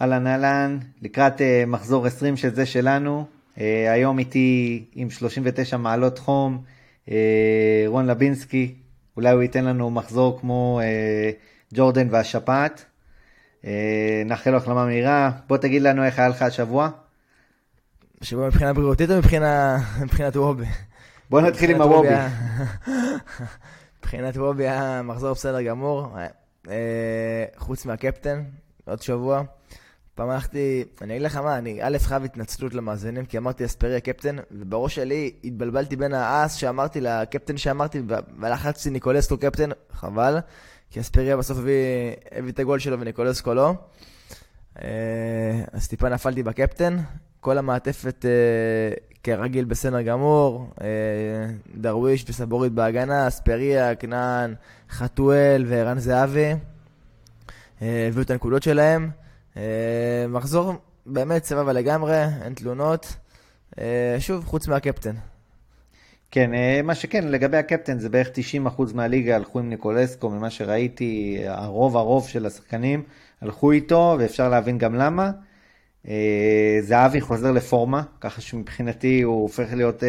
אהלן אהלן, לקראת uh, מחזור 20 של זה שלנו, uh, היום איתי עם 39 מעלות חום, uh, רון לבינסקי, אולי הוא ייתן לנו מחזור כמו uh, ג'ורדן והשפעת. Uh, נאחל לו החלמה מהירה, בוא תגיד לנו איך היה לך השבוע. שבוע מבחינה בריאותית או מבחינה, מבחינת וובי? בוא נתחיל עם הוובי. מבחינת וובי היה מחזור בסדר גמור, חוץ מהקפטן, עוד שבוע. פעם הלכתי, אני אגיד לך מה, אני א' חייב התנצלות למאזינים, כי אמרתי אספריה קפטן, ובראש שלי התבלבלתי בין האס שאמרתי לקפטן שאמרתי, ולחצתי ניקולסקו קפטן, חבל, כי אספריה בסוף הביא, הביא את הגול שלו וניקולסקו לא. אה, אז טיפה נפלתי בקפטן, כל המעטפת אה, כרגיל בסדר גמור, אה, דרוויש וסבורית בהגנה, אספריה, כנען, חתואל וערן זהבי, הביאו את הנקודות שלהם. אה, מחזור באמת סבבה לגמרי, אין תלונות. אה, שוב, חוץ מהקפטן. כן, אה, מה שכן, לגבי הקפטן זה בערך 90% מהליגה הלכו עם ניקולסקו, ממה שראיתי, הרוב הרוב של השחקנים הלכו איתו, ואפשר להבין גם למה. זהבי חוזר לפורמה, ככה שמבחינתי הוא הופך להיות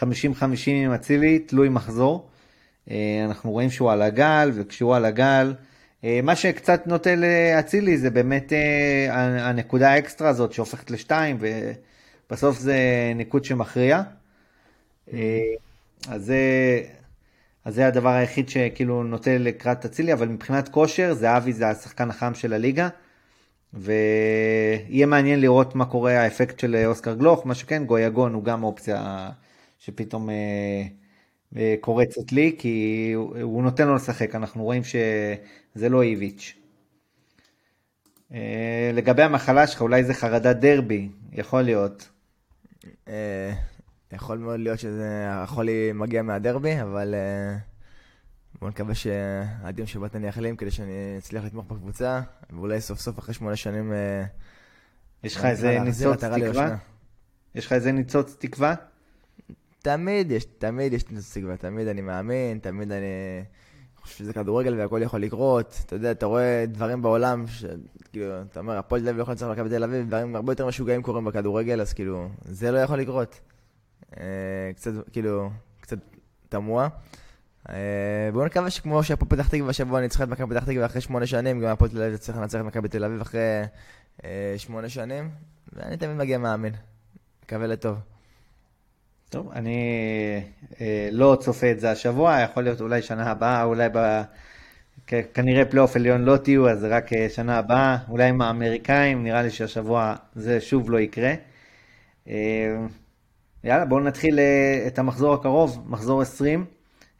50-50 עם אצילי, תלוי מחזור. אנחנו רואים שהוא על הגל, וכשהוא על הגל, מה שקצת נוטה לאצילי זה באמת אה, הנקודה האקסטרה הזאת שהופכת לשתיים, ובסוף זה ניקוד שמכריע. אה, אז זה, אז זה הדבר היחיד שכאילו נוטה לקראת אצילי, אבל מבחינת כושר, זהבי זה השחקן החם של הליגה. ויהיה מעניין לראות מה קורה האפקט של אוסקר גלוך, מה שכן, גויגון הוא גם אופציה שפתאום קורצת לי, כי הוא נותן לו לשחק, אנחנו רואים שזה לא איביץ'. אה, לגבי המחלה שלך, אולי זה חרדת דרבי, יכול להיות. אה, יכול מאוד להיות שזה יכול מגיע מהדרבי, אבל אה, בואו נקווה שהדיון שבאת אני אחלים כדי שאני אצליח לתמוך בקבוצה, ואולי סוף סוף אחרי שמונה שנים... יש לך איזה ניצוץ תקווה? יש לך איזה ניצוץ תקווה? תמיד יש, תמיד יש תקווה, תמיד אני מאמין, תמיד אני חושב שזה כדורגל והכל יכול לקרות. אתה יודע, אתה רואה דברים בעולם, כאילו, אתה אומר, הפועל תל אביב לא יכול לצלח למכבי תל אביב, דברים הרבה יותר משוגעים קורים בכדורגל, אז כאילו, זה לא יכול לקרות. אה, קצת, כאילו, קצת תמוה. אה, בואו נקווה שכמו שהפועל פתח תקווה השבוע ניצחה את מכבי פתח תקווה אחרי שמונה שנים, גם הפועל תל אביב צריך לנצח את מכבי תל אביב אחרי אה, שמונה שנים, ואני תמיד מגיע מאמין. מקווה לטוב. טוב, אני אה, לא צופה את זה השבוע, יכול להיות אולי שנה הבאה, אולי ב... כנראה פלייאוף עליון לא תהיו, אז רק אה, שנה הבאה, אולי עם האמריקאים, נראה לי שהשבוע זה שוב לא יקרה. אה, יאללה, בואו נתחיל אה, את המחזור הקרוב, מחזור 20.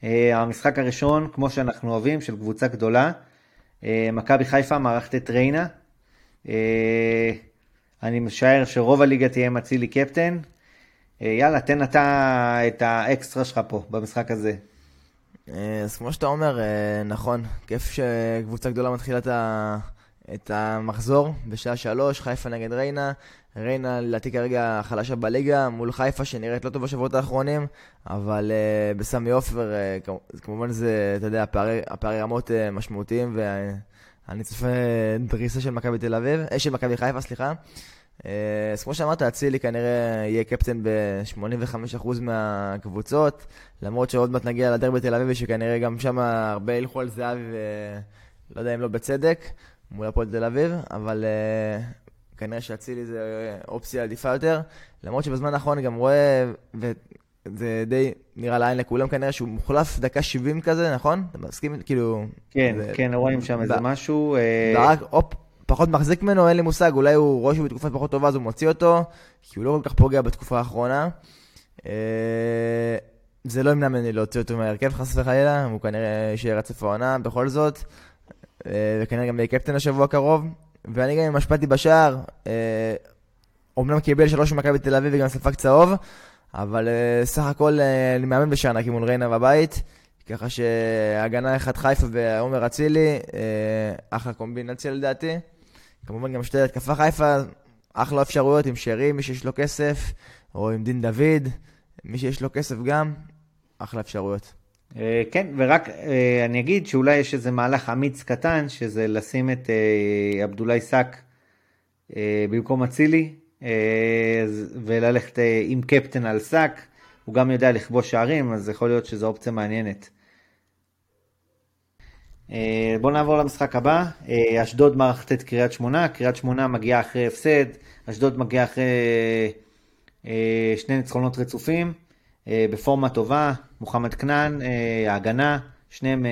אה, המשחק הראשון, כמו שאנחנו אוהבים, של קבוצה גדולה. אה, מכבי חיפה מארחת את ריינה. אה, אני משער שרוב הליגה תהיה עם אצילי קפטן, יאללה, תן אתה את האקסטרה שלך פה, במשחק הזה. אה, אז כמו שאתה אומר, אה, נכון, כיף שקבוצה גדולה מתחילה את המחזור בשעה שלוש, חיפה נגד ריינה. ריינה לדעתי כרגע חלשה בליגה מול חיפה שנראית לא טוב בשבועות האחרונים, אבל uh, בסמי עופר, uh, כמובן זה, אתה יודע, הפערי, הפערי רמות uh, משמעותיים, ואני צופה דריסה של מכבי תל אביב, אה, של מכבי חיפה, סליחה. אה, אז כמו שאמרת, אצילי כנראה יהיה קפטן ב-85% מהקבוצות, למרות שעוד מעט נגיע לדרבי תל אביבי, שכנראה גם שם הרבה ילכו על זהבי, ולא יודע אם לא בצדק, מול הפועל תל אביב, אבל uh, כנראה שאצילי זה אופציה עדיפה יותר, למרות שבזמן האחרון גם רואה, וזה די נראה לעין לכולם כנראה, שהוא מוחלף דקה 70 כזה, נכון? אתה מסכים? כאילו... כן, זה... כן, רואים שם איזה משהו. אה, ורק, הופ, פחות מחזיק ממנו, אין לי מושג, אולי הוא רואה שהוא בתקופה פחות טובה אז הוא מוציא אותו, כי הוא לא כל כך פוגע בתקופה האחרונה. אה, זה לא ימנע ממני להוציא אותו מהרכב חס וחלילה, הוא כנראה יישאר רצף העונה בכל זאת, אה, וכנראה גם יהיה קפטן השבוע הקרוב, ואני גם אם השפעתי בשער, אומנם קיבל שלוש ממכבי תל אביב וגם ספק צהוב, אבל סך הכל אני מאמן בשער נקי מול ריינה בבית. ככה שהגנה אחד חיפה ועומר אצילי, אחלה קומבינציה לדעתי. כמובן גם שתי התקפה חיפה, אחלה אפשרויות עם שרי, מי שיש לו כסף, או עם דין דוד, מי שיש לו כסף גם, אחלה אפשרויות. אה, כן, ורק אה, אני אגיד שאולי יש איזה מהלך אמיץ קטן, שזה לשים את אה, עבדולאי סאק במקום אצילי, וללכת עם קפטן על שק. הוא גם יודע לכבוש שערים, אז יכול להיות שזו אופציה מעניינת. בואו נעבור למשחק הבא, אשדוד מערכת את קריית שמונה, קריית שמונה מגיעה אחרי הפסד, אשדוד מגיעה אחרי שני ניצחונות רצופים, בפורמה טובה, מוחמד כנען, ההגנה, שניהם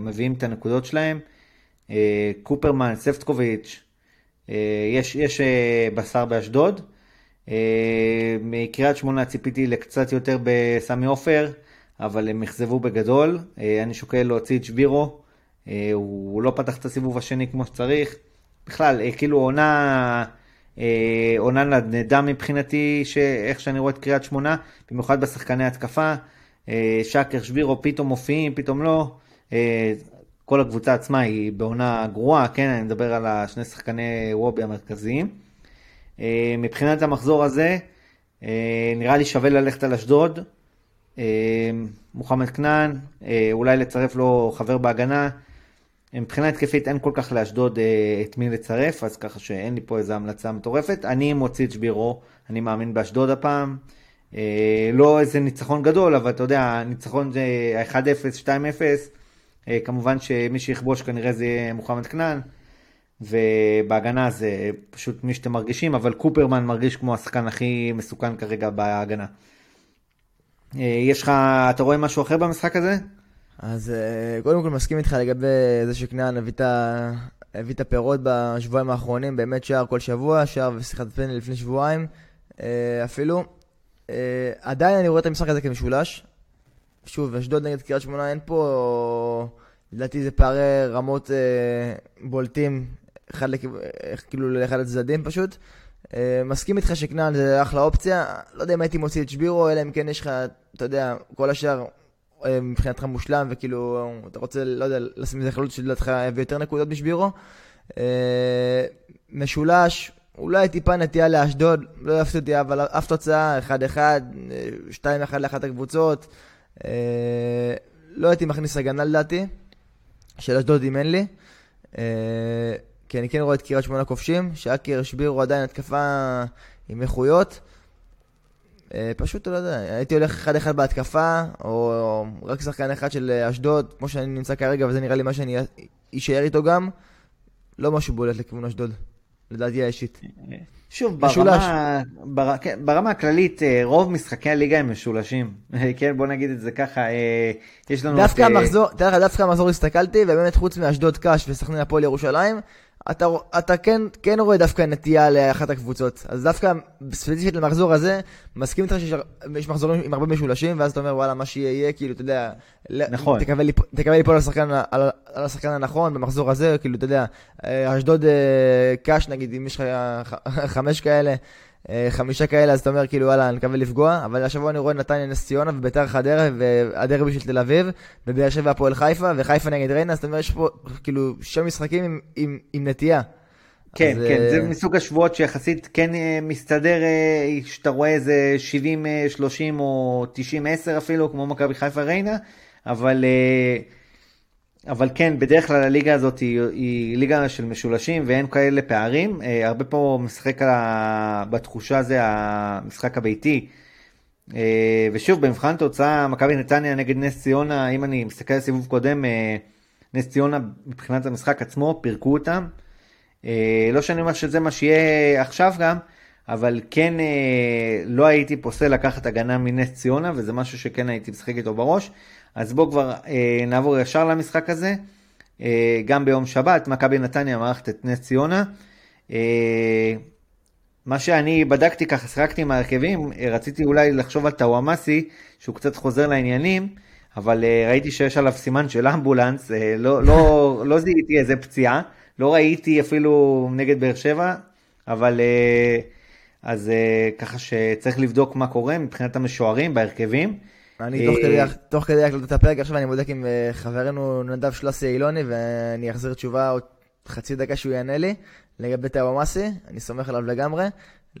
מביאים את הנקודות שלהם, קופרמן, ספטקוביץ', יש, יש בשר באשדוד, מקריית שמונה ציפיתי לקצת יותר בסמי עופר, אבל הם אכזבו בגדול, אני שוקל להוציא את שבירו, הוא לא פתח את הסיבוב השני כמו שצריך, בכלל, כאילו עונה... עונה נדנדה מבחינתי, איך שאני רואה את קריית שמונה, במיוחד בשחקני התקפה. שקר, שבירו, פתאום מופיעים, פתאום לא. כל הקבוצה עצמה היא בעונה גרועה, כן, אני מדבר על השני שחקני וובי המרכזיים. מבחינת המחזור הזה, נראה לי שווה ללכת על אשדוד. מוחמד כנען, אולי לצרף לו חבר בהגנה. מבחינה התקפית אין כל כך לאשדוד אה, את מי לצרף, אז ככה שאין לי פה איזו המלצה מטורפת. אני מוציא את שבירו, אני מאמין באשדוד הפעם. אה, לא איזה ניצחון גדול, אבל אתה יודע, ניצחון זה 1-0, 2-0. אה, כמובן שמי שיכבוש כנראה זה יהיה מוחמד כנען. ובהגנה זה פשוט מי שאתם מרגישים, אבל קופרמן מרגיש כמו השחקן הכי מסוכן כרגע בהגנה. יש לך, אתה רואה משהו אחר במשחק הזה? אז אה, קודם כל מסכים איתך לגבי זה שכנען הביא את הפירות בשבועיים האחרונים, באמת שער כל שבוע, שער ושיחת פנדל לפני שבועיים אה, אפילו. אה, עדיין אני רואה את המשחק הזה כמשולש. שוב, אשדוד נגד קריית שמונה אין פה, לדעתי זה פערי רמות בולטים, אחד כאילו לאחד הצדדים פשוט. מסכים איתך שכנען זה אחלה אופציה, לא יודע אם הייתי מוציא את שבירו, אלא אם כן יש לך, אתה יודע, כל השאר מבחינתך מושלם, וכאילו, אתה רוצה, לא יודע, לשים איזה חלוץ שלדעתך יביא יותר נקודות בשבירו. אה, משולש, אולי טיפה נטייה לאשדוד, לא יפסיד אותי, אבל אף תוצאה, 1-1, 2-1 לאחת הקבוצות. אה, לא הייתי מכניס הגנה לדעתי, של אשדוד אם אין לי. כי אני כן רואה את קריית שמונה כובשים, שאקר, שבירו עדיין התקפה עם איכויות. אה, פשוט, לא יודע, הייתי הולך אחד אחד בהתקפה, או רק שחקן אחד של אשדוד, כמו שאני נמצא כרגע, וזה נראה לי מה שאני אשאר איתו גם. לא משהו בולט לכיוון אשדוד, לדעתי האישית. שוב, ברמה, בר, כן, ברמה הכללית, אה, רוב משחקי הליגה הם משולשים. כן, בוא נגיד את זה ככה. אה, יש לנו דווקא את... המחזור, תראה לך, דווקא המחזור הסתכלתי, ובאמת חוץ מאשדוד קאש וסכנין הפועל ירושלים, אתה, אתה כן, כן רואה דווקא נטייה לאחת הקבוצות. אז דווקא ספציפית למחזור הזה, מסכים איתך שיש מחזורים עם הרבה משולשים, ואז אתה אומר, וואלה, מה שיהיה יהיה, כאילו, אתה יודע, נכון. תקווה ליפול על השחקן, על, על השחקן הנכון במחזור הזה, כאילו, אתה יודע, אה, אשדוד אה, קאש, נגיד, אם יש לך חמש כאלה, חמישה כאלה, אז אתה אומר כאילו, וואלה, אני מקווה לפגוע, אבל השבוע אני רואה נתניה נס ציונה וביתר חדרה והדרבי של תל אביב, ובאר שבע הפועל חיפה, וחיפה נגד ריינה, אז אתה אומר, יש פה כאילו שם משחקים עם, עם, עם נטייה. כן, אז, כן. זה מסוג השבועות שיחסית כן uh, מסתדר, שאתה רואה איזה 70-30 או 90-10 אפילו, כמו מכבי חיפה ריינה, אבל... Uh, אבל כן, בדרך כלל הליגה הזאת היא, היא ליגה של משולשים ואין כאלה פערים. אה, הרבה פה משחק ה... בתחושה זה המשחק הביתי. אה, ושוב, במבחן תוצאה, מכבי נתניה נגד נס ציונה, אם אני מסתכל על סיבוב קודם, אה, נס ציונה מבחינת המשחק עצמו, פירקו אותם. אה, לא שאני אומר שזה מה שיהיה עכשיו גם, אבל כן אה, לא הייתי פוסל לקחת הגנה מנס ציונה, וזה משהו שכן הייתי משחק איתו בראש. אז בואו כבר אה, נעבור ישר למשחק הזה. אה, גם ביום שבת, מכבי נתניה מערכת את נס ציונה. אה, מה שאני בדקתי ככה, שיחקתי עם ההרכבים, אה, רציתי אולי לחשוב על טוואמאסי, שהוא קצת חוזר לעניינים, אבל אה, ראיתי שיש עליו סימן של אמבולנס, אה, לא, לא, לא זיהיתי איזה פציעה, לא ראיתי אפילו נגד באר שבע, אבל אה, אז אה, ככה שצריך לבדוק מה קורה מבחינת המשוערים בהרכבים. אני תוך כדי הקלטת הפרק, עכשיו אני בודק עם אה, חברנו נדב שלסי אילוני, ואני אחזיר תשובה עוד חצי דקה שהוא יענה לי, לגבי טאוואמאסי, אני סומך עליו לגמרי.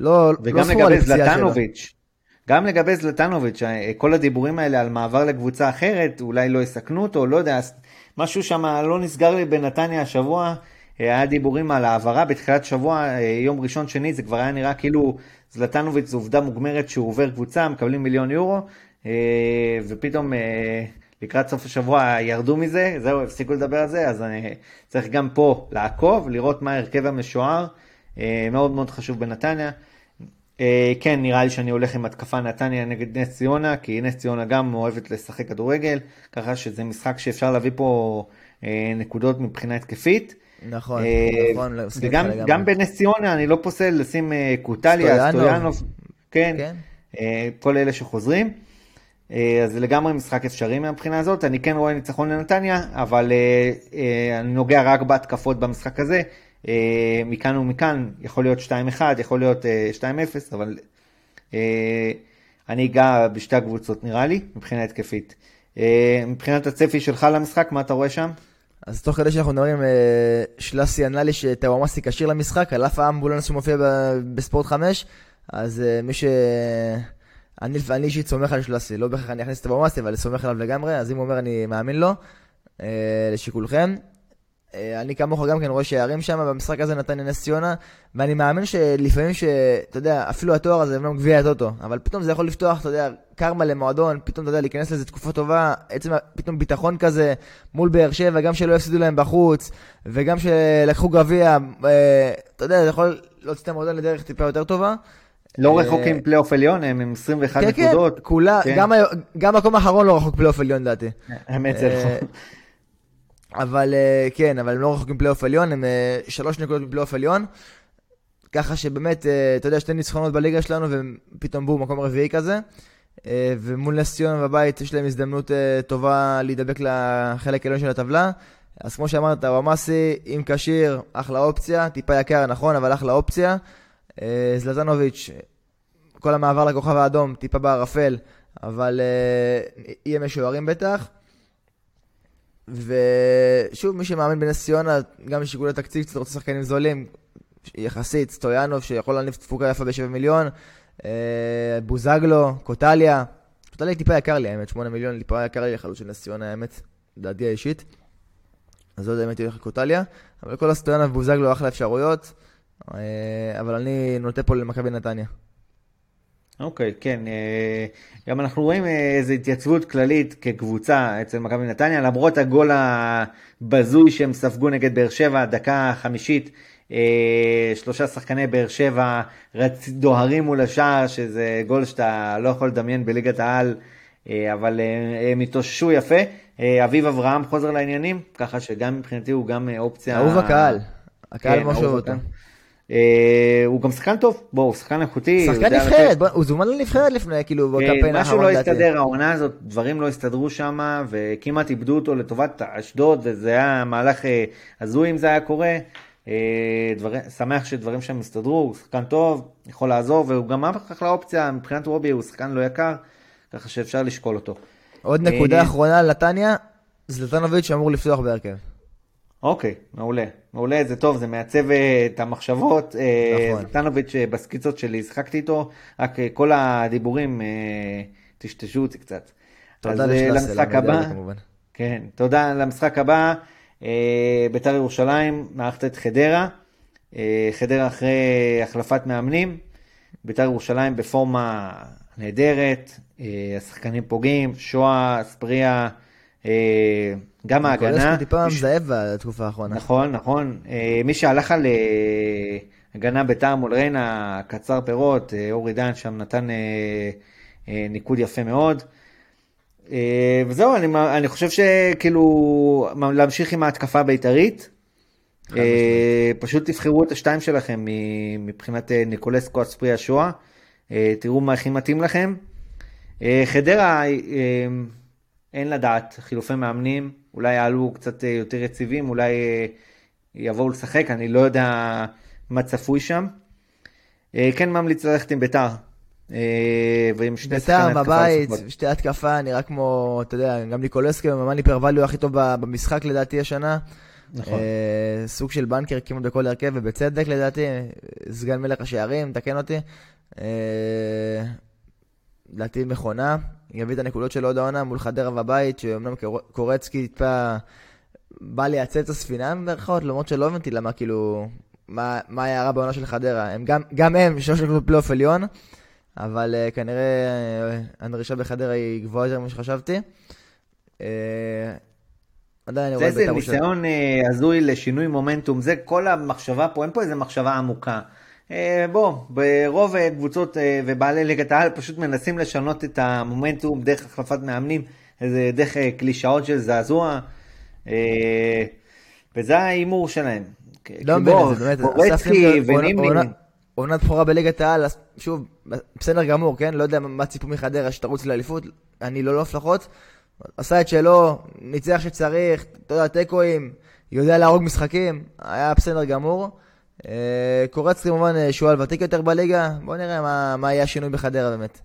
לא, לא וגם לא לגבי זלטנוביץ', גם לגבי זלטנוביץ', אה, כל הדיבורים האלה על מעבר לקבוצה אחרת, אולי לא יסכנו אותו, לא יודע, משהו שם לא נסגר לי בנתניה השבוע. היה דיבורים על העברה בתחילת שבוע, יום ראשון, שני, זה כבר היה נראה כאילו זלטנוביץ' זו עובדה מוגמרת שהוא עובר קבוצה, מקבלים מיליון יורו, ופתאום לקראת סוף השבוע ירדו מזה, זהו, הפסיקו לדבר על זה, אז אני צריך גם פה לעקוב, לראות מה ההרכב המשוער, מאוד מאוד חשוב בנתניה. אה, כן, נראה לי שאני הולך עם התקפה נתניה נגד נס ציונה, כי נס ציונה גם אוהבת לשחק כדורגל, ככה שזה משחק שאפשר להביא פה אה, נקודות מבחינה התקפית. נכון, אה, נכון, וגם גם בנס ציונה אני לא פוסל לשים קוטליה, סטויאנוב, כן, כן. כל אלה שחוזרים. אז זה לגמרי משחק אפשרי מהבחינה הזאת, אני כן רואה ניצחון לנתניה, אבל אני נוגע רק בהתקפות במשחק הזה, אה, מכאן ומכאן, יכול להיות 2-1, יכול להיות 2-0, אה, אבל אה, אני אגע בשתי הקבוצות נראה לי, מבחינה התקפית. מבחינת הצפי שלך למשחק, מה אתה רואה שם? אז תוך כדי שאנחנו מדברים, שלאסי ענה לי שטוואמאסי כשיר למשחק, על אף האמבולנס שמופיע בספורט 5, אז מי ש... אני, אישית סומך על שלאסי, לא בהכרח אני אכניס את טוואמאסי, אבל סומך עליו לגמרי, אז אם הוא אומר אני מאמין לו, לשיקולכם. אה, אני כמוך גם כן רואה שערים שם במשחק הזה נתן נס ציונה, ואני מאמין שלפעמים שאתה יודע, אפילו התואר הזה אמנם גביע הטוטו, אבל פתאום זה יכול לפתוח, אתה יודע, קרמה למועדון, פתאום אתה יודע, להיכנס לזה תקופה טובה, עצם פתאום ביטחון כזה מול באר שבע, גם שלא יפסידו להם בחוץ, וגם שלקחו גביע, אה, אתה יודע, זה יכול להוציא את המועדון לדרך טיפה יותר טובה. לא אה, רחוקים פלייאוף עליון, הם עם 21 כן, כן, נקודות. כן, כולה, כן. גם מקום האחרון לא רחוק פלייאוף עליון לדעתי. האמת זה נכון. אבל אה, כן, אבל הם לא רחוקים פלייאוף עליון, הם שלוש נקודות בפלייאוף עליון. ככה שבאמת, אתה יודע, שתי ניצחונות בליגה שלנו, ופתאום בואו, מקום רביעי כזה. ומול נס ציונה בבית יש להם הזדמנות טובה להידבק לחלק העליון של הטבלה. אז כמו שאמרת, וואמאסי, אם כשיר, אחלה אופציה, טיפה יקר, נכון, אבל אחלה אופציה. זלטנוביץ', כל המעבר לכוכב האדום, טיפה בערפל, אבל יהיה משוערים בטח. ושוב, מי שמאמין בנס ציונה, גם משיקולי תקציב, קצת רוצה שחקנים זולים, יחסית, סטויאנוב, שיכול להניף תפוקה יפה ב-7 מיליון, אה, בוזגלו, קוטליה. קוטליה טיפה יקר לי, האמת, 8 מיליון, טיפה יקר לי לחלוץ של נס ציונה, האמת, דעתי האישית. אז יודע אם הייתי הולך לקוטליה, אבל כל הסטויאנוב ובוזגלו אחלה אפשרויות, אה, אבל אני נוטה פה למכבי נתניה. אוקיי, okay, כן. אה, גם אנחנו רואים אה, איזו התייצבות כללית כקבוצה אצל מכבי נתניה, למרות הגול הבזוי שהם ספגו נגד באר שבע, דקה חמישית, אה, שלושה שחקני באר שבע רצ... דוהרים מול השער, שזה גול שאתה לא יכול לדמיין בליגת העל, אבל הם התאוששו יפה. אביב אברהם חוזר לעניינים, ככה שגם מבחינתי הוא גם אופציה... אהוב הקהל, הקהל כן, מושב אותו. אה, הוא גם שחקן טוב, בוא, הוא שחקן איכותי. שחקן נבחרת, הוא זומן לנבחרת לפני, כאילו, בקמפיין האחרון. משהו לא הסתדר, העונה הזאת, דברים לא הסתדרו שם, וכמעט איבדו אותו לטובת אשדוד, וזה היה מהלך אה, הזוי אם זה היה קורה. אה, שמח שדברים שם הסתדרו, הוא שחקן טוב, יכול לעזור, והוא גם אחלה אופציה, מבחינת רובי הוא שחקן לא יקר, ככה שאפשר לשקול אותו. עוד נקודה אחרונה על נתניה, זלטנוביץ' אמור לפתוח בהרכב. אוקיי, מעולה. מעולה, זה טוב, זה מעצב אה, את המחשבות. אה, נכון. זלטנוביץ' אה, בסקיצות שלי, שחקתי איתו, רק כל הדיבורים טשטשו אותי קצת. תודה למשחק הבא. כן, תודה למשחק הבא. בית"ר ירושלים מערכת את חדרה. חדרה אחרי החלפת מאמנים. בית"ר ירושלים בפורמה נהדרת, השחקנים פוגעים, שואה, ספריה. גם ההגנה. קולסקי טיפה מזהב בתקופה האחרונה. נכון, נכון. אה, מי שהלך על אה, הגנה בית"ר מול ריינה, קצר פירות, אה, אורי דן שם נתן ניקוד יפה מאוד. וזהו, אני, אני חושב שכאילו, להמשיך עם ההתקפה הבית"רית. פשוט תבחרו את השתיים שלכם מבחינת ניקולסקו אספרי השואה. תראו מה הכי מתאים לכם. חדרה, אין לדעת, חילופי מאמנים. אולי יעלו קצת אה, יותר יציבים, אולי אה, יבואו לשחק, אני לא יודע מה צפוי שם. אה, כן ממליץ ללכת עם ביתר. ועם שני שחקני התקפה. ביתר בבית, שתי התקפה, נראה כמו, אתה יודע, גם ניקולסקי וממני פרווליו הכי טוב במשחק לדעתי השנה. נכון. סוג של בנקר כמעט בכל הרכב, ובצדק לדעתי, סגן מלך השערים, תקן אותי. לדעתי מכונה, יביא את הנקודות שלו עוד העונה מול חדרה בבית, שאומנם קורצקי טיפה בא לייצב את הספינה במירכאות, למרות שלא הבנתי למה כאילו, מה, מה היה רע בעונה של חדרה. הם גם, גם הם, שלוש נקודות פלייאוף עליון, אבל uh, כנראה uh, הדרישה בחדרה היא גבוהה יותר ממה שחשבתי. Uh, עדיין אני רואה זה איזה ניסיון הזוי לשינוי מומנטום, זה כל המחשבה פה, אין פה איזה מחשבה עמוקה. Uh, בוא, ברוב קבוצות uh, ובעלי ליגת העל פשוט מנסים לשנות את המומנטום דרך החלפת מאמנים, דרך קלישאות של זעזוע. אה, וזה ההימור שלהם. לא מבין את זה, באמת. עונת בכורה בליגת העל, שוב, בסדר גמור, כן? לא יודע מה ציפו מחדרה שתרוץ לאליפות, אני לא לא לפחות. עשה את שלו, ניצח שצריך, אתה יודע, תיקואים, יודע להרוג משחקים, היה בסדר גמור. אה, קורץ כמובן אה, שועל ותיק יותר בליגה, בוא נראה מה, מה יהיה השינוי בחדרה באמת.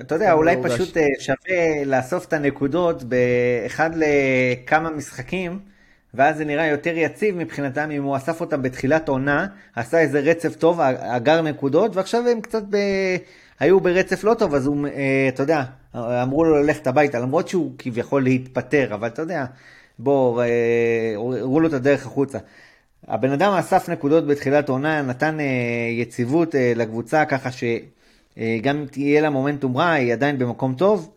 אתה יודע, אולי פשוט אה, שווה לאסוף את הנקודות באחד לכמה משחקים, ואז זה נראה יותר יציב מבחינתם אם הוא אסף אותם בתחילת עונה, עשה איזה רצף טוב, אגר נקודות, ועכשיו הם קצת ב... היו ברצף לא טוב, אז הוא, אתה יודע, אמרו לו ללכת הביתה, למרות שהוא כביכול להתפטר, אבל אתה יודע, בוא, אה, הראו לו את הדרך החוצה. הבן אדם אסף נקודות בתחילת עונה, נתן יציבות לקבוצה ככה ש... אה, אם תהיה לה מומנטום רע, היא עדיין במקום טוב.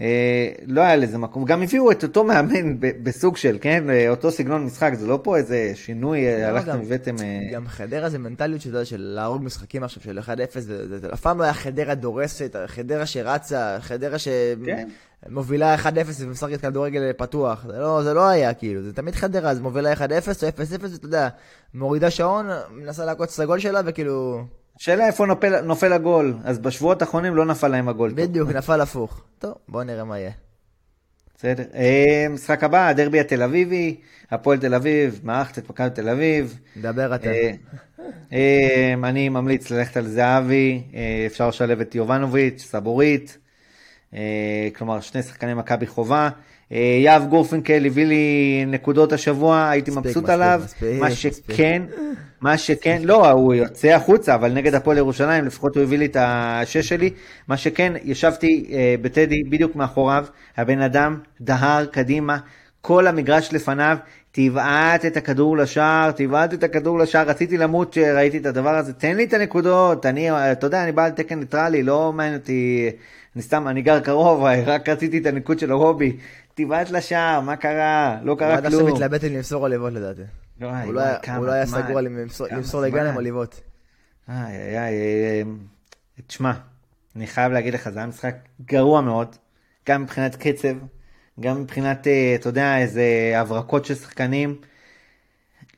אה, לא היה לזה מקום, גם הביאו את אותו מאמן בסוג של, כן, אה, אותו סגנון משחק, זה לא פה איזה שינוי, לא, הלכתם הבאתם... גם חדרה זה מנטליות של, של להרוג משחקים עכשיו של 1-0, זה, אף פעם לא היה חדרה דורסת, חדרה שרצה, חדרה שמובילה כן. 1-0 ומשחקת כדורגל פתוח, זה לא, זה לא היה כאילו, זה תמיד חדרה, אז מובילה 1-0 או 0-0, אתה יודע, מורידה שעון, מנסה לעקוץ את הגול שלה וכאילו... שאלה איפה נופל, נופל הגול, אז בשבועות האחרונים לא נפל להם הגול. בדיוק, טוב. נפל הפוך. טוב, בואו נראה מה יהיה. בסדר. אה, משחק הבא, הדרבי התל אביבי, הפועל תל אביב, מערכת את מכבי תל אביב. דבר אתה. אה, אה, אני ממליץ ללכת על זהבי, אפשר לשלב את יובנוביץ', סבורית, כלומר שני שחקני מכבי חובה. יהב גורפינקל הביא לי נקודות השבוע, הייתי מבסוט עליו. מה שכן, מה שכן, לא, הוא יוצא החוצה, אבל נגד הפועל ירושלים, לפחות הוא הביא לי את השש שלי. מה שכן, ישבתי אה, בטדי בדיוק מאחוריו, הבן אדם דהר קדימה, כל המגרש לפניו, תבעט את הכדור לשער, תבעט את הכדור לשער, רציתי למות כשראיתי את הדבר הזה, תן לי את הנקודות, אני, אתה יודע, אני על תקן ניטרלי, לא מעניין אותי, אני סתם, אני גר קרוב, רק רציתי את הניקוד של הרובי, תבעט לשער, מה קרה? לא קרה כלום. הוא עד עכשיו מתלבט אם למסור עליבות לדעתי. הוא לא היה סגור על למסור לגן עליבות. איי, איי, איי, תשמע, אני חייב להגיד לך, זה היה משחק גרוע מאוד, גם מבחינת קצב, גם מבחינת, אה, אתה יודע, איזה הברקות של שחקנים.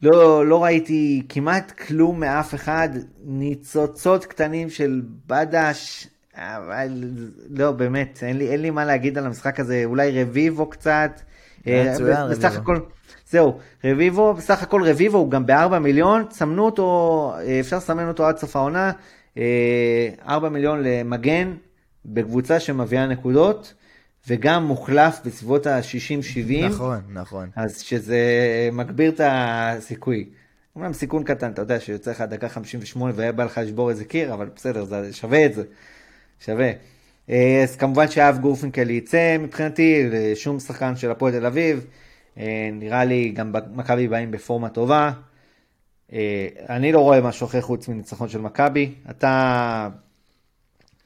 לא, לא ראיתי כמעט כלום מאף אחד, ניצוצות קטנים של בדש, אבל לא, באמת, אין לי, אין לי מה להגיד על המשחק הזה, אולי רביבו קצת. מצוין, אה. בסך הכל, זהו, רביבו, בסך הכל רביבו הוא גם ב-4 מיליון, סמנו אותו, אה, אפשר לסמן אותו עד סוף העונה, 4 אה, מיליון למגן בקבוצה שמביאה נקודות, וגם מוחלף בסביבות ה-60-70. נכון, נכון. אז שזה מגביר את הסיכוי. אומנם סיכון קטן, אתה יודע שיוצא לך דקה 58 והיה בא לך לשבור איזה קיר, אבל בסדר, זה שווה את זה. שווה. אה, אז כמובן שאב גורפינקל יצא מבחינתי, שום שחקן של הפועל תל אביב. אה, נראה לי גם מכבי באים בפורמה טובה. אה, אני לא רואה משהו אחר חוץ מניצחון של מכבי. אתה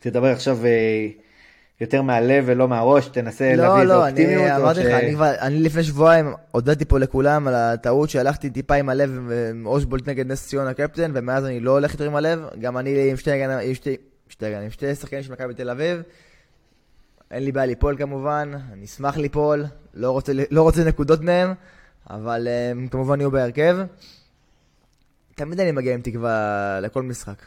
תדבר עכשיו יותר מהלב ולא מהראש, תנסה לא, להביא לא, איזה אופטימיות. לא, לא, אמרתי לך, אני כבר, אני לפני שבועיים הודעתי פה לכולם על הטעות שהלכתי טיפה עם הלב עם אושבולט נגד נס ציון הקפטן, ומאז אני לא הולך יותר עם הלב. גם אני עם שתי, עם שתי, שתי, עם שתי שחקנים של מכבי תל אביב. אין לי בעיה ליפול כמובן, אני אשמח ליפול, לא רוצה, לא רוצה נקודות מהם, אבל הם אה, כמובן יהיו בהרכב. תמיד אני מגיע עם תקווה לכל משחק.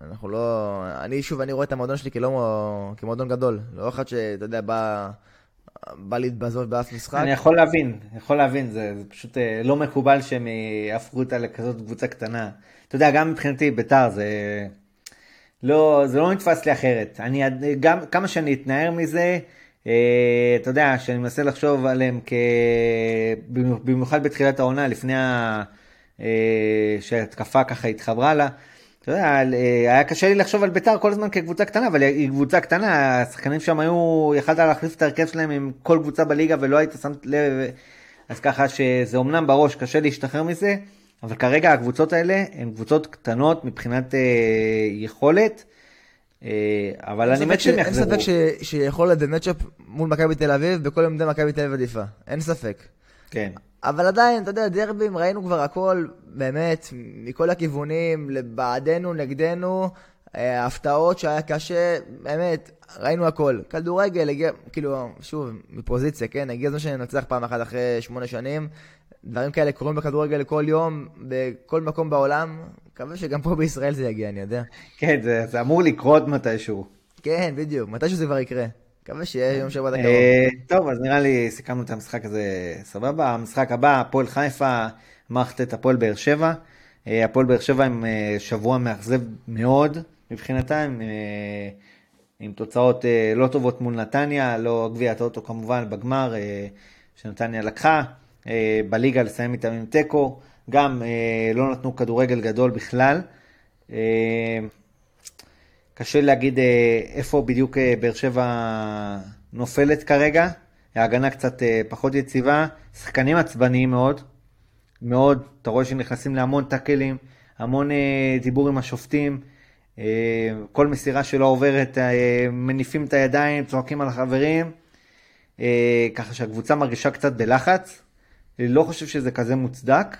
אנחנו לא... אני שוב, אני רואה את המועדון שלי כלא... כמועדון גדול. לא אחד שאתה יודע, בא... בא להתבזות באף משחק. אני יכול להבין, יכול להבין, זה, זה פשוט אה, לא מקובל שהם יהפכו אותה לכזאת קבוצה קטנה. אתה יודע, גם מבחינתי ביתר זה... לא, זה לא נתפס לי אחרת. אני, גם כמה שאני אתנער מזה, אה, אתה יודע, שאני מנסה לחשוב עליהם כ... במיוחד בתחילת העונה, לפני ה... אה, שההתקפה ככה התחברה לה. אתה יודע, אה, היה קשה לי לחשוב על ביתר כל הזמן כקבוצה קטנה, אבל היא קבוצה קטנה, השחקנים שם היו, יכלת להחליף את ההרכב שלהם עם כל קבוצה בליגה ולא היית שמת לב, אז ככה שזה אומנם בראש קשה להשתחרר מזה, אבל כרגע הקבוצות האלה הן קבוצות קטנות מבחינת אה, יכולת, אה, אבל אני מת שהם יחזרו. אין ספק ש, שיכולת במצ'אפ מול מכבי תל אביב, בכל עמדה מכבי תל אביב עדיפה, אין ספק. כן. אבל עדיין, אתה יודע, דרבים, ראינו כבר הכל, באמת, מכל הכיוונים, בעדנו, נגדנו, אה, הפתעות שהיה קשה, באמת, ראינו הכל. כדורגל, הגיע, כאילו, שוב, מפוזיציה, כן? הגיע הזמן שננצח פעם אחת אחרי שמונה שנים. דברים כאלה קורים בכדורגל כל יום, בכל מקום בעולם. מקווה שגם פה בישראל זה יגיע, אני יודע. כן, זה, זה אמור לקרות מתישהו. כן, בדיוק, מתישהו זה כבר יקרה. מקווה שיהיה יום שבת הקרוב. אה, טוב, אז נראה לי סיכמנו את המשחק הזה סבבה. המשחק הבא, הפועל חיפה, מערכת את הפועל באר שבע. אה, הפועל באר שבע עם אה, שבוע מאכזב מאוד מבחינתם, עם תוצאות לא טובות מול נתניה, לא גביע הטוטו כמובן בגמר שנתניה לקחה. בליגה לסיים איתם עם תיקו, גם לא נתנו כדורגל גדול בכלל. קשה להגיד אה, איפה בדיוק אה, באר שבע נופלת כרגע. ההגנה קצת אה, פחות יציבה, שחקנים עצבניים מאוד, מאוד, אתה רואה שנכנסים להמון טאקלים, המון דיבור עם השופטים, כל מסירה שלא עוברת, מניפים את הידיים, צועקים על החברים, ככה שהקבוצה מרגישה קצת בלחץ, לא חושב שזה כזה מוצדק,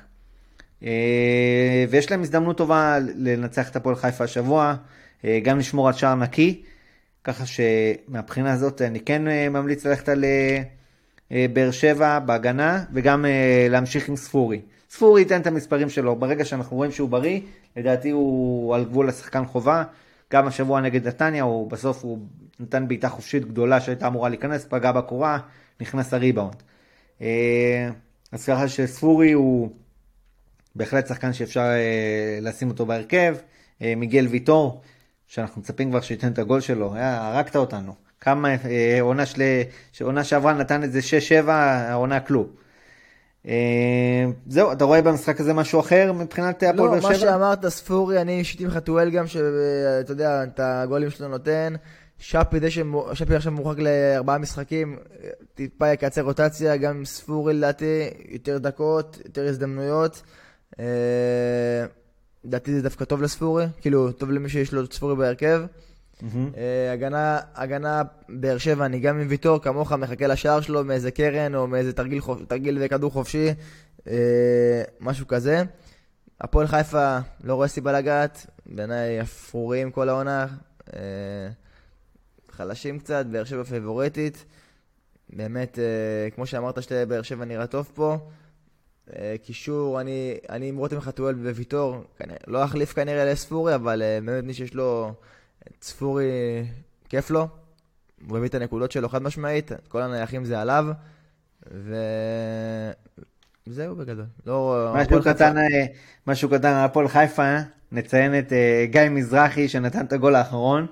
ויש להם הזדמנות טובה לנצח את הפועל חיפה השבוע. אה, גם לשמור על שער נקי, ככה שמבחינה הזאת אני כן אה, ממליץ ללכת על אה, באר שבע בהגנה, וגם להמשיך עם ספורי. ספורי ייתן את המספרים שלו, ברגע שאנחנו רואים שהוא בריא, לדעתי הוא על גבול השחקן חובה. גם השבוע נגד נתניה, הוא בסוף הוא נתן בעיטה חופשית גדולה שהייתה אמורה להיכנס, פגע בקורה, נכנס הריבאונד. אז ככה שספורי הוא בהחלט שחקן שאפשר לשים אותו בהרכב. מיגל ויטור, שאנחנו מצפים כבר שייתן את הגול שלו, הרגת אותנו. כמה אה, עונה, של, עונה שעברה נתן את זה 6-7, העונה כלום. אה, זהו, אתה רואה במשחק הזה משהו אחר מבחינת הפועל באר שבע? לא, מה שאמרת, ספורי, אני אישית עם חתואל גם, שאתה יודע, את הגולים שלו נותן. שפי, זה שפי עכשיו מורחק לארבעה משחקים, טיפה יקצר רוטציה, גם ספורי לדעתי, יותר דקות, יותר הזדמנויות. אה, לדעתי זה דווקא טוב לספורי, כאילו, טוב למי שיש לו ספורי בהרכב. אה, הגנה, הגנה באר שבע, אני גם עם ויטור, כמוך, מחכה לשער שלו מאיזה קרן או מאיזה תרגיל, תרגיל וכדור חופשי, אה, משהו כזה. הפועל חיפה, לא רואה סיבה לגעת, בעיניי אפרוריים כל העונה, חלשים קצת, באר שבע פיבורטית. באמת, כמו שאמרת, שתי באר שבע נראה טוב פה. אה, קישור, אני, אני עם רותם חתואל וויטור, לא אחליף כנראה לספורי, אבל אה, באמת מי שיש לו את ספורי, כיף לו. הוא מביא את הנקודות שלו חד משמעית, כל הנייחים זה עליו, וזהו בגדול. לא, משהו קטן, אה, משהו קטן על הפועל חיפה, נציין את גיא מזרחי שנתן את הגול האחרון.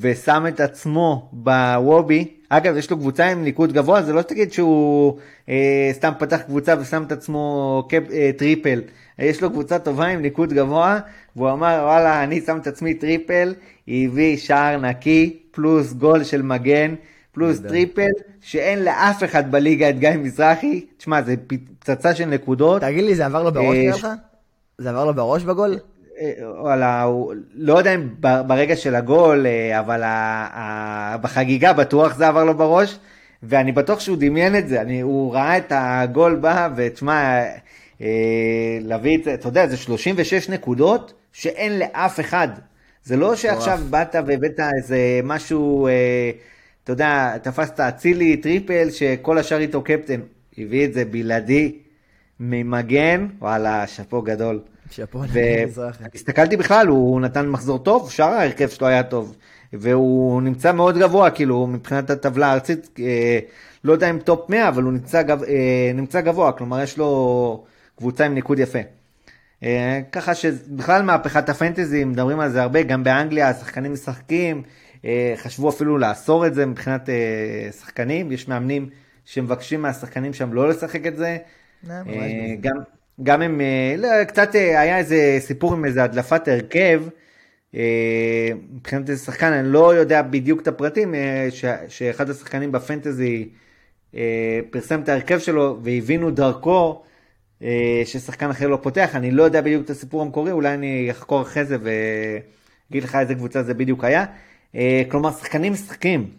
ושם את עצמו בוובי, אגב יש לו קבוצה עם ניקוד גבוה, זה לא שתגיד שהוא אה, סתם פתח קבוצה ושם את עצמו קפ, אה, טריפל, יש לו קבוצה טובה עם ניקוד גבוה, והוא אמר וואלה אני שם את עצמי טריפל, הביא שער נקי, פלוס גול של מגן, פלוס טריפל, שאין לאף אחד בליגה את גיא מזרחי, תשמע זה פצצה של נקודות. תגיד לי זה עבר לו בראש נראה לך? זה עבר לו בראש בגול? וואלה, הוא, לא יודע אם ברגע של הגול, אה, אבל בחגיגה בטוח זה עבר לו בראש, ואני בטוח שהוא דמיין את זה, אני, הוא ראה את הגול בא, ותשמע, אה, להביא את זה, אתה יודע, זה 36 נקודות שאין לאף אחד. זה לא שעכשיו באת והבאת איזה משהו, אה, אתה יודע, תפסת אצילי טריפל שכל השאר איתו קפטן, הביא את זה בלעדי, ממגן, וואלה, שאפו גדול. שאפו למזרחי. הסתכלתי בכלל, הוא נתן מחזור טוב, שאר ההרכב שלו היה טוב. והוא נמצא מאוד גבוה, כאילו, מבחינת הטבלה הארצית, אה, לא יודע אם top 100, אבל הוא נמצא, גב, אה, נמצא גבוה, כלומר יש לו קבוצה עם ניקוד יפה. אה, ככה שבכלל מהפכת הפנטזי, מדברים על זה הרבה, גם באנגליה השחקנים משחקים, אה, חשבו אפילו לאסור את זה מבחינת אה, שחקנים, יש מאמנים שמבקשים מהשחקנים שם לא לשחק את זה. אה, גם, גם אם, אה, לא, קצת אה, היה איזה סיפור עם איזה הדלפת הרכב, אה, מבחינת איזה שחקן, אני לא יודע בדיוק את הפרטים, ש, שאחד השחקנים בפנטזי פרסם את ההרכב שלו והבינו דרכו ששחקן אחר לא פותח, אני לא יודע בדיוק את הסיפור המקורי, אולי אני אחקור אחרי זה ואגיד לך איזה קבוצה זה בדיוק היה. כלומר, שחקנים משחקים.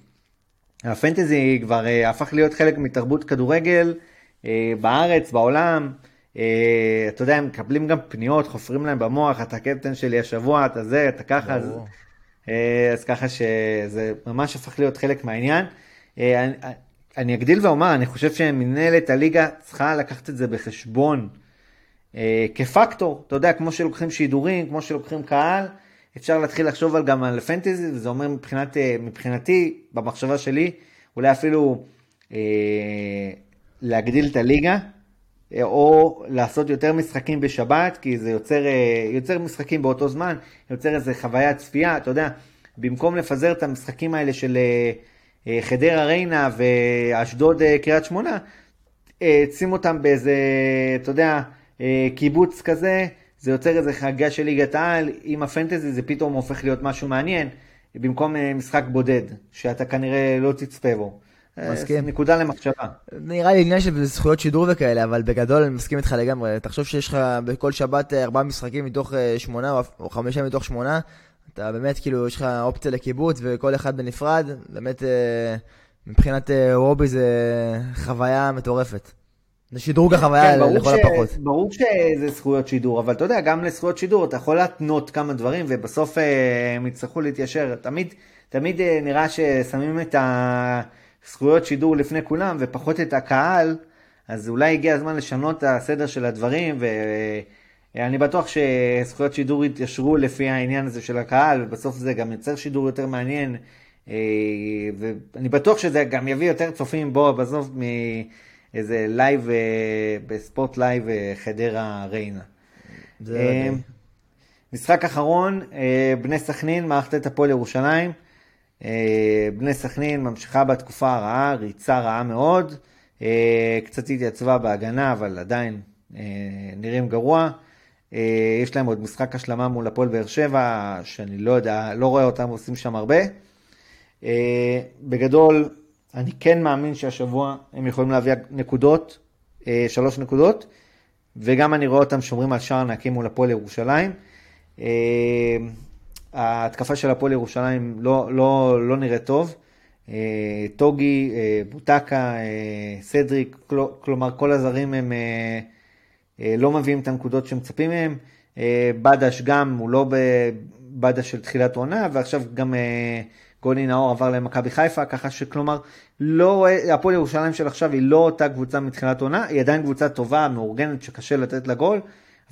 הפנטזי כבר הפך להיות חלק מתרבות כדורגל בארץ, בעולם. אה, אתה יודע, הם מקבלים גם פניות, חופרים להם במוח, אתה הקפטן שלי השבוע, אתה זה, אתה ככה, אז, אה, אז ככה שזה ממש הפך להיות חלק מהעניין. אה, אני, אני אגדיל ואומר, אני חושב שמנהלת הליגה צריכה לקחת את זה בחשבון כפקטור, אתה יודע, כמו שלוקחים שידורים, כמו שלוקחים קהל, אפשר להתחיל לחשוב על, גם על פנטזי, וזה אומר מבחינת, מבחינתי, במחשבה שלי, אולי אפילו אה, להגדיל את הליגה, או לעשות יותר משחקים בשבת, כי זה יוצר, אה, יוצר משחקים באותו זמן, יוצר איזה חוויית צפייה, אתה יודע, במקום לפזר את המשחקים האלה של אה, אה, חדרה ריינה ואשדוד אה, קריית שמונה, אה, שים אותם באיזה, אתה יודע, אה, קיבוץ כזה, זה יוצר איזה חגיגה של ליגת העל, עם הפנטזי זה פתאום הופך להיות משהו מעניין, במקום אה, משחק בודד, שאתה כנראה לא תצפה בו. אה, מסכים. נקודה למחשבה. נראה לי עניין של זכויות שידור וכאלה, אבל בגדול אני מסכים איתך לגמרי. תחשוב שיש לך בכל שבת אה, ארבעה משחקים מתוך אה, שמונה, או חמישה מתוך שמונה. אתה באמת, כאילו, יש לך אופציה לקיבוץ וכל אחד בנפרד. באמת, מבחינת רובי זה חוויה מטורפת. זה שדרוג החוויה כן, לכל ש... הפחות. ברור שזה זכויות שידור, אבל אתה יודע, גם לזכויות שידור אתה יכול להתנות כמה דברים, ובסוף הם יצטרכו להתיישר. תמיד, תמיד אה, נראה ששמים את הזכויות שידור לפני כולם, ופחות את הקהל, אז אולי הגיע הזמן לשנות את הסדר של הדברים, ואני בטוח שזכויות שידור יתיישרו לפי העניין הזה של הקהל, ובסוף זה גם יוצר שידור יותר מעניין, אה, ואני בטוח שזה גם יביא יותר צופים בו בסוף מ... איזה לייב, אה, בספורט לייב אה, חדרה ריינה. אה. משחק אחרון, אה, בני סכנין, מערכת את הפועל ירושלים. אה, בני סכנין ממשיכה בתקופה הרעה, ריצה רעה מאוד. אה, קצת התייצבה בהגנה, אבל עדיין אה, נראים גרוע. יש להם עוד משחק השלמה מול הפועל באר שבע, שאני לא יודע, לא רואה אותם עושים שם הרבה. בגדול, אני כן מאמין שהשבוע הם יכולים להביא נקודות, שלוש נקודות, וגם אני רואה אותם שומרים על שער נקי מול הפועל ירושלים. ההתקפה של הפועל ירושלים לא, לא, לא נראית טוב. אה, טוגי, אה, בוטקה, אה, סדריק, כל- כלומר כל הזרים הם לא מביאים את הנקודות שמצפים מהם. בדש גם, הוא לא בבדש של תחילת עונה, ועכשיו גם גוני נאור עבר למכבי חיפה, ככה שכלומר, לא, הפועל ירושלים של עכשיו היא לא אותה קבוצה מתחילת עונה, היא עדיין קבוצה טובה, מאורגנת, שקשה לתת לה גול,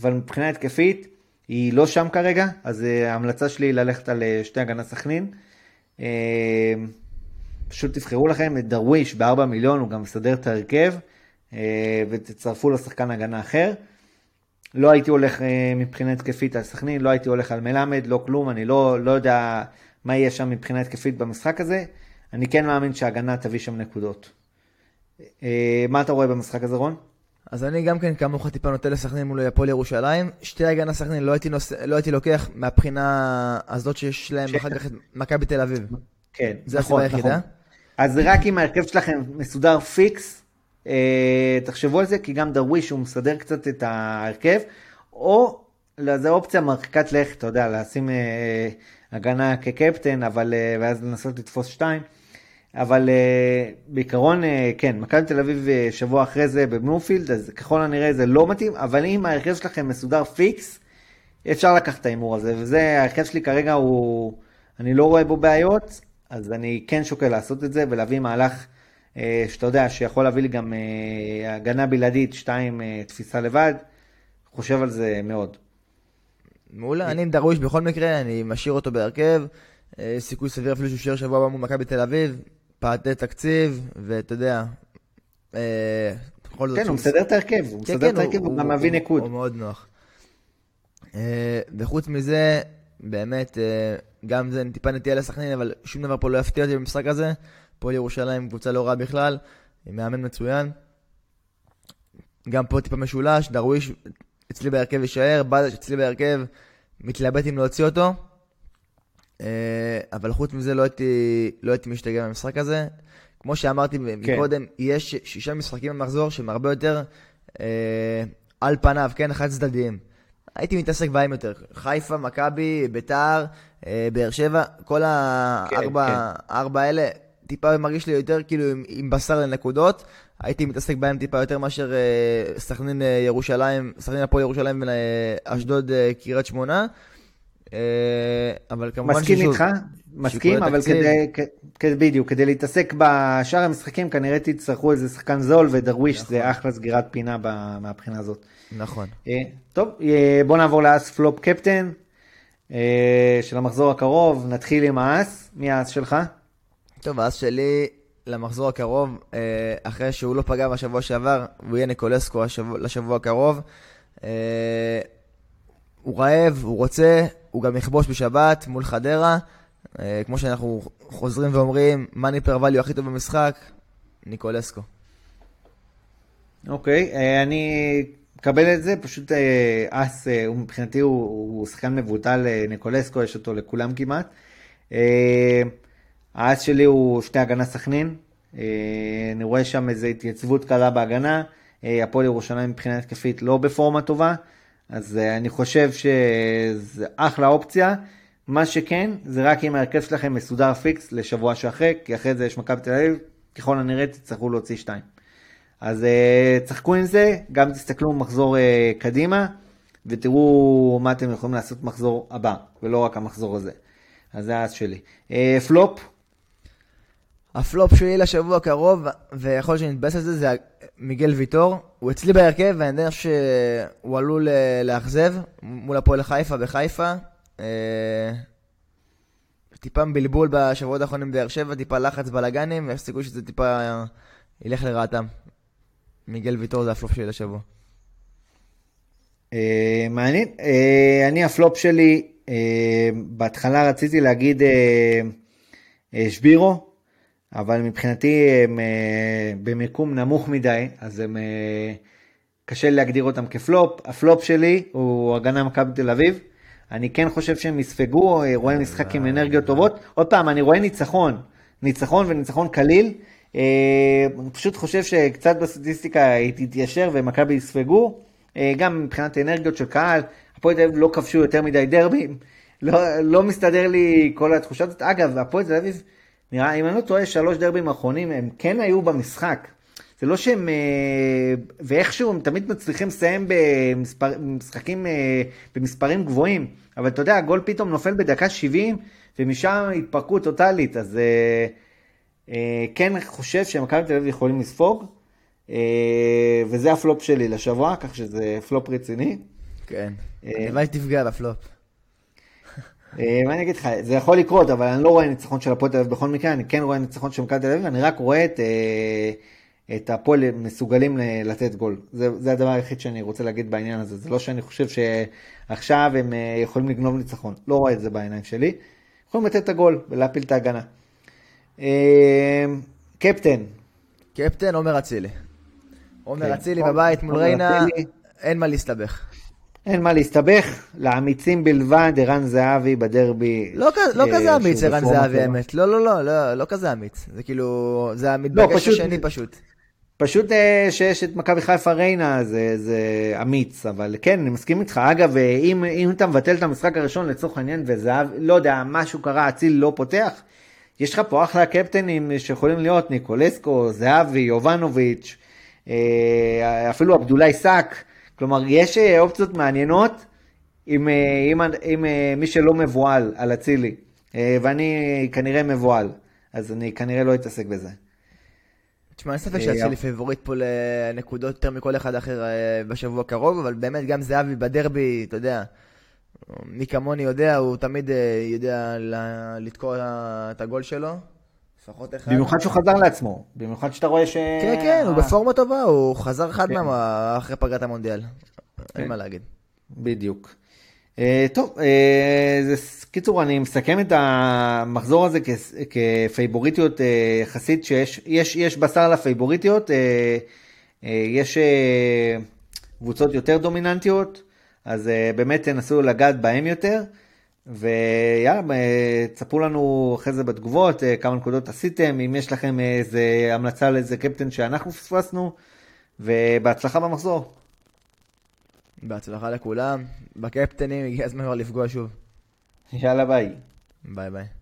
אבל מבחינה התקפית היא לא שם כרגע, אז אה, ההמלצה שלי היא ללכת על אה, שתי הגנה סכנין. אה, פשוט תבחרו לכם את דרוויש ב-4 מיליון, הוא גם מסדר את ההרכב, ותצרפו לו שחקן הגנה אחר. לא הייתי הולך מבחינה התקפית על סכנין, לא הייתי הולך על מלמד, לא כלום, אני לא, לא יודע מה יהיה שם מבחינה התקפית במשחק הזה. אני כן מאמין שההגנה תביא שם נקודות. מה אתה רואה במשחק הזה, רון? אז אני גם כן כמוך טיפה נוטה לסכנין מול הפועל ירושלים. שתי הגנה סכנין לא הייתי, נוס... לא הייתי לוקח מהבחינה הזאת שיש להם ש- אחר כך את מכבי תל אביב. כן, זה נכון, הסיבה היחידה. נכון. אז רק אם ההרכב שלכם מסודר פיקס, אה, תחשבו על זה, כי גם דרוויש הוא מסדר קצת את ההרכב, או לא, זו אופציה מרחיקת לכת, אתה יודע, לשים אה, הגנה כקפטן, אבל, אה, ואז לנסות לתפוס שתיים. אבל אה, בעיקרון, אה, כן, מכבי תל אביב אה, שבוע אחרי זה בבלומפילד, אז ככל הנראה זה לא מתאים, אבל אם ההרכב שלכם מסודר פיקס, אפשר לקחת את ההימור הזה, וזה, ההרכב שלי כרגע הוא, אני לא רואה בו בעיות, אז אני כן שוקל לעשות את זה ולהביא מהלך אה, שאתה יודע, שיכול להביא לי גם אה, הגנה בלעדית, שתיים, אה, תפיסה לבד, חושב על זה מאוד. מעולה, אני עם דרוויש בכל מקרה, אני משאיר אותו בהרכב. סיכוי סביר אפילו שהוא יישאר שבוע הבא מול מכבי תל אביב. פעתי תקציב, ואתה יודע, אה, בכל זאת... כן, הוא מסדר את ההרכב, הוא כן, מסדר כן, את ההרכב, הוא גם מביא ניקוד. הוא מאוד נוח. אה, וחוץ מזה, באמת, אה, גם זה טיפה נטייה לסכנין, אבל שום דבר פה לא יפתיע אותי במשחק הזה. הפועל ירושלים קבוצה לא רעה בכלל, עם מאמן מצוין. גם פה טיפה משולש, דרוויש אצלי בהרכב יישאר, בדש אצלי בהרכב, מתלבט אם להוציא אותו. אה, אבל חוץ מזה לא הייתי, לא הייתי משתגע מהמשחק הזה. כמו שאמרתי כן. מקודם, יש שישה משחקים במחזור שהם הרבה יותר אה, על פניו, כן, חד צדדיים. הייתי מתעסק בהם יותר. חיפה, מכבי, ביתר, אה, באר שבע, כל הארבע כן, כן. האלה, טיפה מרגיש לי יותר כאילו עם, עם בשר לנקודות. הייתי מתעסק בהם טיפה יותר מאשר אה, סכנין אה, ירושלים, סכנין הפועל ירושלים ואשדוד אה, קריית שמונה. אבל כמובן מסכים איתך, מסכים, אבל כדי, כדי, בדיוק, כדי להתעסק בשאר המשחקים כנראה תצטרכו איזה שחקן זול ודרוויש נכון. זה אחלה סגירת פינה מהבחינה הזאת. נכון. טוב, בוא נעבור לאס פלופ קפטן של המחזור הקרוב, נתחיל עם האס, מי האס שלך? טוב, האס שלי למחזור הקרוב, אה, אחרי שהוא לא פגע בשבוע שעבר, הוא יהיה ניקולסקו לשבוע הקרוב. אה, הוא רעב, הוא רוצה, הוא גם יכבוש בשבת מול חדרה. אה, כמו שאנחנו חוזרים ואומרים, מאני פר ואליו הכי טוב במשחק, ניקולסקו. אוקיי, okay, אני מקבל את זה, פשוט אס, מבחינתי הוא, הוא שחקן מבוטל, ניקולסקו, יש אותו לכולם כמעט. האס שלי הוא שתי הגנה סכנין. אה, אני רואה שם איזו התייצבות קלה בהגנה. אה, הפועל ירושלים מבחינה התקפית לא בפורמה טובה, אז אה, אני חושב שזה אחלה אופציה. מה שכן, זה רק אם ההרכב שלכם מסודר פיקס לשבוע שאחרי, כי אחרי זה יש מכבי תל אביב, ככל הנראה תצטרכו להוציא שתיים. אז תשחקו עם זה, גם תסתכלו מחזור קדימה, ותראו מה אתם יכולים לעשות מחזור הבא, ולא רק המחזור הזה. אז זה האס שלי. פלופ, הפלופ שלי לשבוע הקרוב, ויכול להיות שנתבאס על זה, זה מיגל ויטור. הוא אצלי בהרכב, ואני יודע שהוא עלול אה, לאכזב מול הפועל חיפה בחיפה. אה, טיפה בלבול בשבועות האחרונים בבאר שבע, טיפה לחץ בלאגנים, ויש סיכוי שזה טיפה ילך לרעתם. מיגל ויטור זה הפלופ שלי לשבוע. אה, מעניין. אני הפלופ שלי, בהתחלה רציתי להגיד שבירו. אבל מבחינתי הם אה, במיקום נמוך מדי, אז הם אה, קשה להגדיר אותם כפלופ. הפלופ שלי הוא הגנה מכבי תל אביב. אני כן חושב שהם יספגו, אה, רואה משחק עם אנרגיות טובות. עוד פעם, אני רואה ניצחון, ניצחון וניצחון קליל. אני פשוט חושב שקצת בסטטיסטיקה היא תתיישר ומכבי יספגו. גם מבחינת אנרגיות של קהל, הפועל תל אביב לא כבשו יותר מדי דרבים. לא, לא מסתדר לי כל התחושה הזאת. אגב, הפועל תל אביב... נראה, אם אני לא טועה, שלוש דרבים האחרונים, הם כן היו במשחק. זה לא שהם, אה, ואיכשהו הם תמיד מצליחים לסיים במשחקים, אה, במספרים גבוהים, אבל אתה יודע, הגול פתאום נופל בדקה 70, ומשם התפרקות טוטאלית, אז אה, כן חושב שמכבי תל אביב יכולים לספוג, וזה הפלופ שלי לשבוע, כך שזה פלופ רציני. כן, הלוואי תפגע בפלופ. אה, מה אני אגיד לך, זה יכול לקרות, אבל אני לא רואה ניצחון של הפועל תל אביב בכל מקרה, אני כן רואה ניצחון של מכבי תל אביב, אני רק רואה את, אה, את הפועל מסוגלים לתת גול. זה, זה הדבר היחיד שאני רוצה להגיד בעניין הזה, זה לא שאני חושב שעכשיו הם אה, יכולים לגנוב ניצחון, לא רואה את זה בעיניים שלי. יכולים לתת את הגול ולהפיל את ההגנה. קפטן. קפטן עומר אצילי. עומר כן. אצילי בבית מול ריינה, אין מה להסתבך. אין מה להסתבך, לאמיצים בלבד, ערן זהבי בדרבי. לא, לא אה, כזה אמיץ ערן זהבי האמת, לא, לא, לא, לא, לא כזה אמיץ. זה כאילו, זה המתבקש לא, השני פשוט. פשוט אה, שיש את מכבי חיפה ריינה זה, זה אמיץ, אבל כן, אני מסכים איתך. אגב, אה, אם, אם אתה מבטל את המשחק הראשון לצורך העניין וזהב, לא יודע, משהו קרה, אציל לא פותח, יש לך פה אחלה קפטנים שיכולים להיות ניקולסקו, זהבי, יובנוביץ', אפילו עבדולאי סאק. כלומר, יש אה, אופציות מעניינות עם, אה, עם, עם, עם אה, מי שלא מבוהל על אצילי, ואני כנראה מבוהל, אז אני כנראה לא אתעסק בזה. תשמע, אין ספק שאצילי פייבוריט פה לנקודות יותר מכל אחד אחר בשבוע הקרוב, אבל באמת גם זהבי בדרבי, אתה יודע, מי כמוני יודע, הוא תמיד יודע לתקוע את הגול שלו. לפחות אחד. במיוחד שהוא חזר לעצמו, במיוחד שאתה רואה ש... כן, כן, הוא בפורמה טובה, הוא חזר חד כן. אחרי פגרת המונדיאל. אין כן. מה להגיד. בדיוק. Uh, טוב, זה, קיצור, אני מסכם את המחזור הזה כפייבוריטיות יחסית, שיש יש, יש בשר לפייבוריטיות, יש קבוצות יותר דומיננטיות, אז באמת תנסו לגעת בהם יותר. ויאללה, אה, תספרו לנו אחרי זה בתגובות אה, כמה נקודות עשיתם, אם יש לכם איזה המלצה לאיזה קפטן שאנחנו פספסנו, ובהצלחה במחזור. בהצלחה לכולם. בקפטנים הגיע הזמן כבר לפגוע שוב. יאללה ביי. ביי ביי.